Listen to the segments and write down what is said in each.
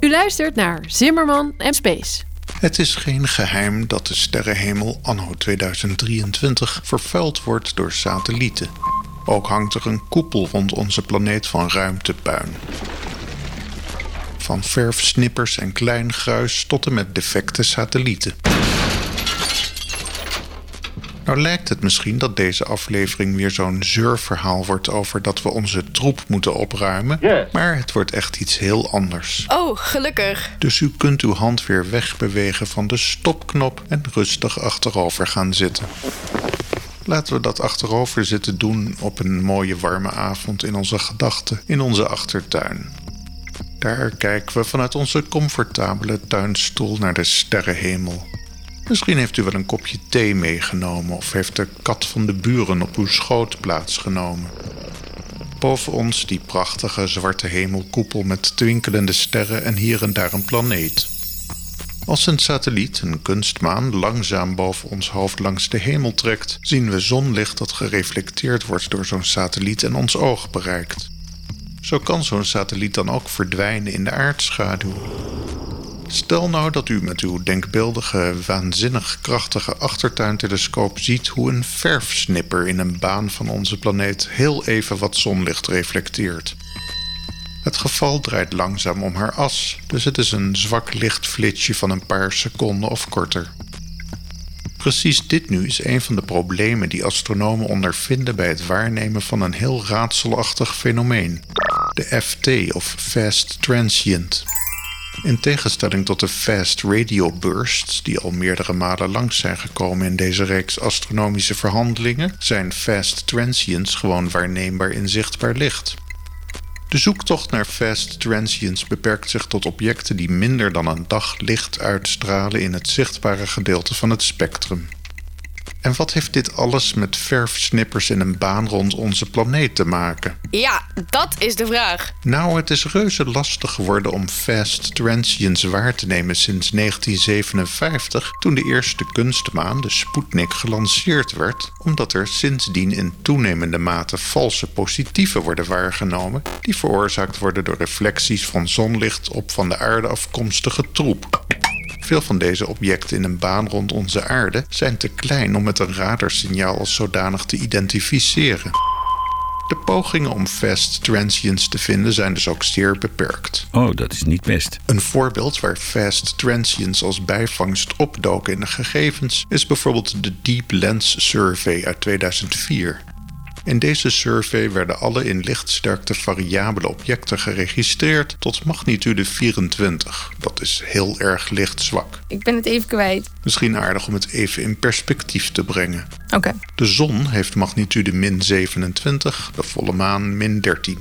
U luistert naar Zimmerman en Space. Het is geen geheim dat de sterrenhemel anno 2023 vervuild wordt door satellieten. Ook hangt er een koepel rond onze planeet van ruimtepuin. Van verfsnippers en klein gruis tot en met defecte satellieten. Nou lijkt het misschien dat deze aflevering weer zo'n zeurverhaal wordt over dat we onze troep moeten opruimen. Maar het wordt echt iets heel anders. Oh, gelukkig. Dus u kunt uw hand weer wegbewegen van de stopknop en rustig achterover gaan zitten. Laten we dat achterover zitten doen op een mooie warme avond in onze gedachten, in onze achtertuin. Daar kijken we vanuit onze comfortabele tuinstoel naar de sterrenhemel. Misschien heeft u wel een kopje thee meegenomen of heeft de kat van de buren op uw schoot plaatsgenomen. Boven ons die prachtige zwarte hemelkoepel met twinkelende sterren en hier en daar een planeet. Als een satelliet, een kunstmaan, langzaam boven ons hoofd langs de hemel trekt, zien we zonlicht dat gereflecteerd wordt door zo'n satelliet en ons oog bereikt. Zo kan zo'n satelliet dan ook verdwijnen in de aardschaduw. Stel nou dat u met uw denkbeeldige, waanzinnig krachtige achtertuintelescoop ziet hoe een verfsnipper in een baan van onze planeet heel even wat zonlicht reflecteert. Het geval draait langzaam om haar as, dus het is een zwak lichtflitsje van een paar seconden of korter. Precies dit nu is een van de problemen die astronomen ondervinden bij het waarnemen van een heel raadselachtig fenomeen, de FT of Fast Transient. In tegenstelling tot de fast radio bursts, die al meerdere malen langs zijn gekomen in deze reeks astronomische verhandelingen, zijn fast transients gewoon waarneembaar in zichtbaar licht. De zoektocht naar fast transients beperkt zich tot objecten die minder dan een dag licht uitstralen in het zichtbare gedeelte van het spectrum. En wat heeft dit alles met verfsnippers in een baan rond onze planeet te maken? Ja, dat is de vraag. Nou, het is reuze lastig geworden om fast transients waar te nemen sinds 1957, toen de eerste kunstmaan, de Sputnik, gelanceerd werd, omdat er sindsdien in toenemende mate valse positieven worden waargenomen, die veroorzaakt worden door reflecties van zonlicht op van de aarde afkomstige troep. Veel van deze objecten in een baan rond onze aarde zijn te klein om met een radarsignaal als zodanig te identificeren. De pogingen om fast transients te vinden zijn dus ook zeer beperkt. Oh, dat is niet best. Een voorbeeld waar fast transients als bijvangst opdoken in de gegevens is bijvoorbeeld de Deep Lens Survey uit 2004. In deze survey werden alle in lichtsterkte variabele objecten geregistreerd tot magnitude 24. Dat is heel erg lichtzwak. Ik ben het even kwijt. Misschien aardig om het even in perspectief te brengen. Oké. De zon heeft magnitude min 27, de volle maan min 13.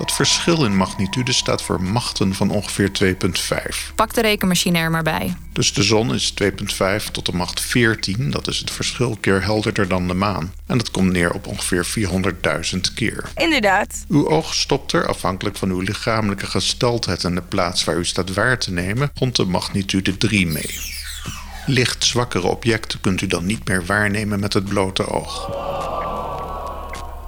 Dat verschil in magnitude staat voor machten van ongeveer 2,5. Pak de rekenmachine er maar bij. Dus de zon is 2,5 tot de macht 14. Dat is het verschil keer helderder dan de maan. En dat komt neer op ongeveer 400.000 keer. Inderdaad. Uw oog stopt er, afhankelijk van uw lichamelijke gesteldheid en de plaats waar u staat waar te nemen, rond de magnitude 3 mee. Licht zwakkere objecten kunt u dan niet meer waarnemen met het blote oog.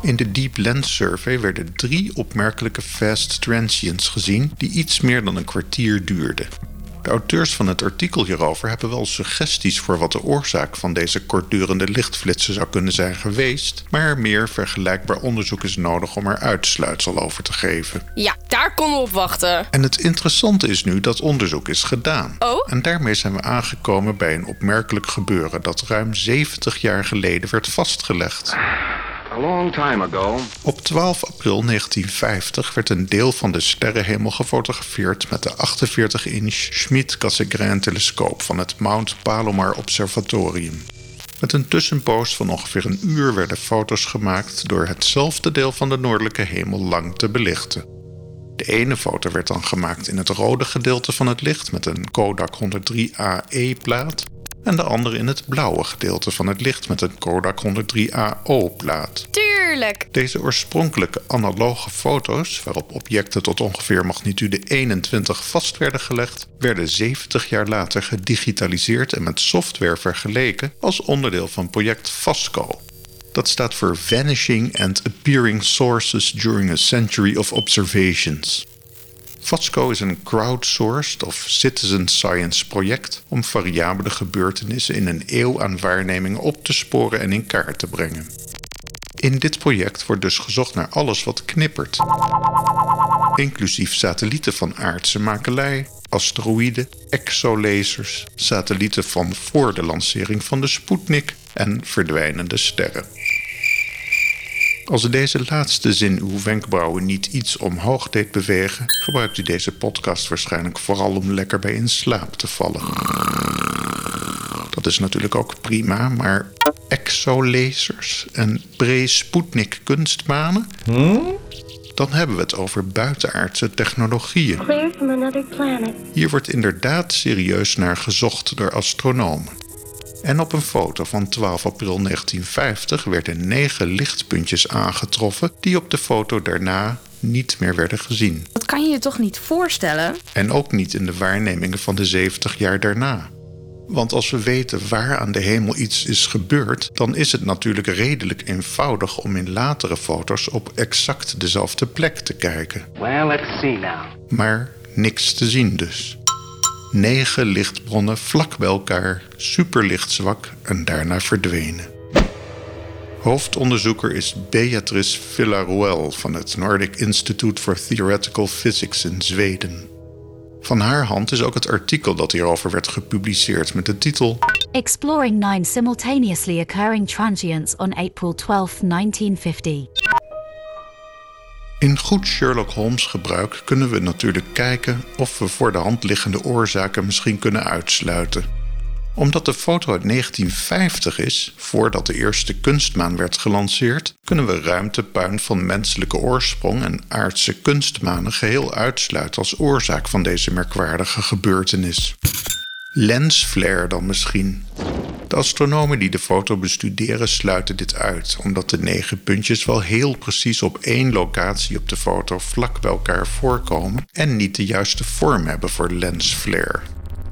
In de Deep Lens Survey werden drie opmerkelijke fast transients gezien die iets meer dan een kwartier duurden. De auteurs van het artikel hierover hebben wel suggesties voor wat de oorzaak van deze kortdurende lichtflitsen zou kunnen zijn geweest, maar meer vergelijkbaar onderzoek is nodig om er uitsluitsel over te geven. Ja, daar konden we op wachten. En het interessante is nu dat onderzoek is gedaan. Oh? En daarmee zijn we aangekomen bij een opmerkelijk gebeuren dat ruim 70 jaar geleden werd vastgelegd. Long time ago, Op 12 april 1950 werd een deel van de sterrenhemel gefotografeerd met de 48-inch Schmidt-Cassegrain-telescoop van het Mount Palomar Observatorium. Met een tussenpoos van ongeveer een uur werden foto's gemaakt door hetzelfde deel van de noordelijke hemel lang te belichten. De ene foto werd dan gemaakt in het rode gedeelte van het licht met een Kodak 103AE-plaat en de andere in het blauwe gedeelte van het licht met een Kodak 103AO-plaat. Tuurlijk. Deze oorspronkelijke analoge foto's, waarop objecten tot ongeveer magnitude 21 vast werden gelegd, werden 70 jaar later gedigitaliseerd en met software vergeleken als onderdeel van project FASCO. Dat staat voor Vanishing and Appearing Sources During a Century of Observations. VASCO is een crowdsourced of citizen science project om variabele gebeurtenissen in een eeuw aan waarnemingen op te sporen en in kaart te brengen. In dit project wordt dus gezocht naar alles wat knippert, inclusief satellieten van aardse makelij, asteroïden, exolasers, satellieten van voor de lancering van de Sputnik en verdwijnende sterren. Als deze laatste zin uw wenkbrauwen niet iets omhoog deed bewegen, gebruikt u deze podcast waarschijnlijk vooral om lekker bij in slaap te vallen. Dat is natuurlijk ook prima, maar exolasers en pre-Sputnik kunstmanen? Dan hebben we het over buitenaardse technologieën. Clear from another planet. Hier wordt inderdaad serieus naar gezocht door astronomen. En op een foto van 12 april 1950 werden negen lichtpuntjes aangetroffen die op de foto daarna niet meer werden gezien. Dat kan je je toch niet voorstellen? En ook niet in de waarnemingen van de 70 jaar daarna. Want als we weten waar aan de hemel iets is gebeurd, dan is het natuurlijk redelijk eenvoudig om in latere foto's op exact dezelfde plek te kijken. Well, let's see now. Maar niks te zien dus. Negen lichtbronnen vlak bij elkaar, superlichtzwak en daarna verdwenen. Hoofdonderzoeker is Beatrice Villaruel van het Nordic Institute for Theoretical Physics in Zweden. Van haar hand is ook het artikel dat hierover werd gepubliceerd met de titel Exploring nine simultaneously occurring transients on April 12, 1950. In goed Sherlock Holmes gebruik kunnen we natuurlijk kijken of we voor de hand liggende oorzaken misschien kunnen uitsluiten. Omdat de foto uit 1950 is, voordat de eerste kunstmaan werd gelanceerd, kunnen we ruimtepuin van menselijke oorsprong en aardse kunstmanen geheel uitsluiten als oorzaak van deze merkwaardige gebeurtenis. Lensflare dan misschien. De astronomen die de foto bestuderen sluiten dit uit, omdat de negen puntjes wel heel precies op één locatie op de foto vlak bij elkaar voorkomen en niet de juiste vorm hebben voor lensflare.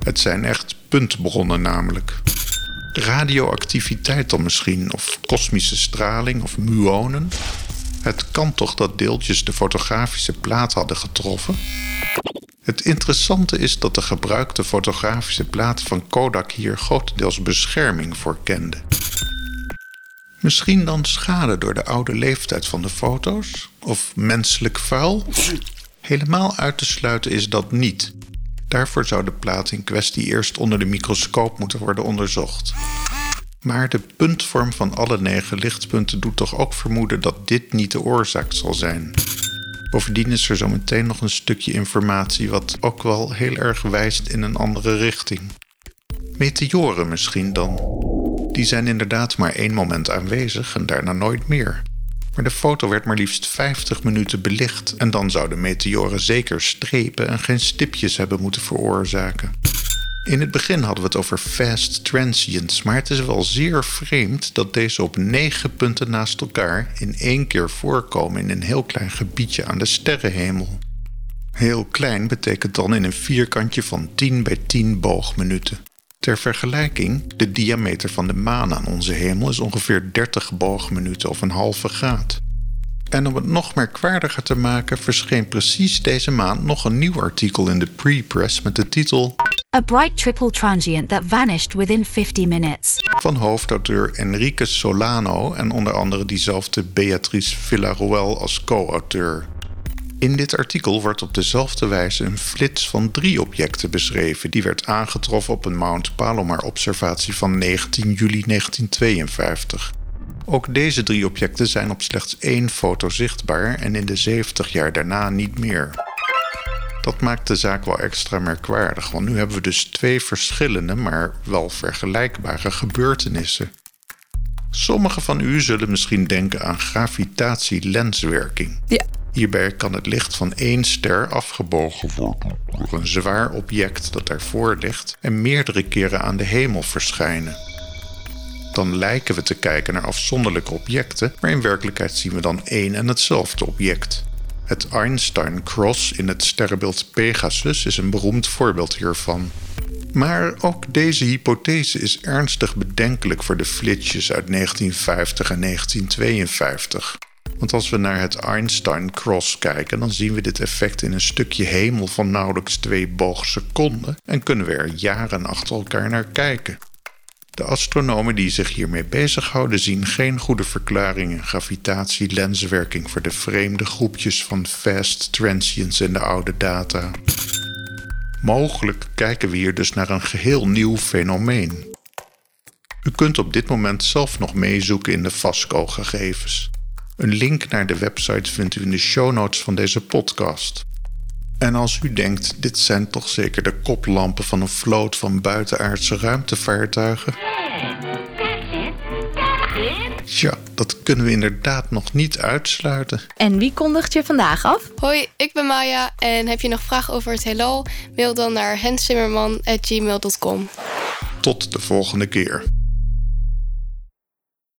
Het zijn echt puntbronnen namelijk. Radioactiviteit dan misschien, of kosmische straling of muonen. Het kan toch dat deeltjes de fotografische plaat hadden getroffen? Het interessante is dat de gebruikte fotografische plaat van Kodak hier grotendeels bescherming voor kende. Misschien dan schade door de oude leeftijd van de foto's? Of menselijk vuil? Helemaal uit te sluiten is dat niet. Daarvoor zou de plaat in kwestie eerst onder de microscoop moeten worden onderzocht. Maar de puntvorm van alle negen lichtpunten doet toch ook vermoeden dat dit niet de oorzaak zal zijn. Bovendien is er zo meteen nog een stukje informatie wat ook wel heel erg wijst in een andere richting. Meteoren misschien dan. Die zijn inderdaad maar één moment aanwezig en daarna nooit meer. Maar de foto werd maar liefst 50 minuten belicht en dan zouden meteoren zeker strepen en geen stipjes hebben moeten veroorzaken. In het begin hadden we het over fast transients, maar het is wel zeer vreemd dat deze op negen punten naast elkaar in één keer voorkomen in een heel klein gebiedje aan de sterrenhemel. Heel klein betekent dan in een vierkantje van 10 bij 10 boogminuten. Ter vergelijking, de diameter van de maan aan onze hemel is ongeveer 30 boogminuten of een halve graad. En om het nog merkwaardiger te maken, verscheen precies deze maand nog een nieuw artikel in de pre-press met de titel A bright triple transient that vanished within 50 minutes. van hoofdauteur Enrique Solano en onder andere diezelfde Beatrice Villaruel als co-auteur. In dit artikel wordt op dezelfde wijze een flits van drie objecten beschreven die werd aangetroffen op een Mount Palomar-observatie van 19 juli 1952. Ook deze drie objecten zijn op slechts één foto zichtbaar en in de 70 jaar daarna niet meer. Dat maakt de zaak wel extra merkwaardig, want nu hebben we dus twee verschillende, maar wel vergelijkbare gebeurtenissen. Sommigen van u zullen misschien denken aan gravitatie-lenswerking. Ja. Hierbij kan het licht van één ster afgebogen worden door een zwaar object dat daarvoor ligt en meerdere keren aan de hemel verschijnen. Dan lijken we te kijken naar afzonderlijke objecten, maar in werkelijkheid zien we dan één en hetzelfde object. Het Einstein-cross in het sterrenbeeld Pegasus is een beroemd voorbeeld hiervan. Maar ook deze hypothese is ernstig bedenkelijk voor de flitsjes uit 1950 en 1952. Want als we naar het Einstein Cross kijken, dan zien we dit effect in een stukje hemel van nauwelijks twee boogseconden en kunnen we er jaren achter elkaar naar kijken. De astronomen die zich hiermee bezighouden zien geen goede verklaring in gravitatie-lenswerking voor de vreemde groepjes van fast transients in de oude data. Mogelijk kijken we hier dus naar een geheel nieuw fenomeen. U kunt op dit moment zelf nog meezoeken in de FASCO-gegevens. Een link naar de website vindt u in de show notes van deze podcast. En als u denkt, dit zijn toch zeker de koplampen van een vloot van buitenaardse ruimtevaartuigen? Tja, dat kunnen we inderdaad nog niet uitsluiten. En wie kondigt je vandaag af? Hoi, ik ben Maya en heb je nog vragen over het heelal? Mail dan naar hensimmerman.gmail.com. Tot de volgende keer.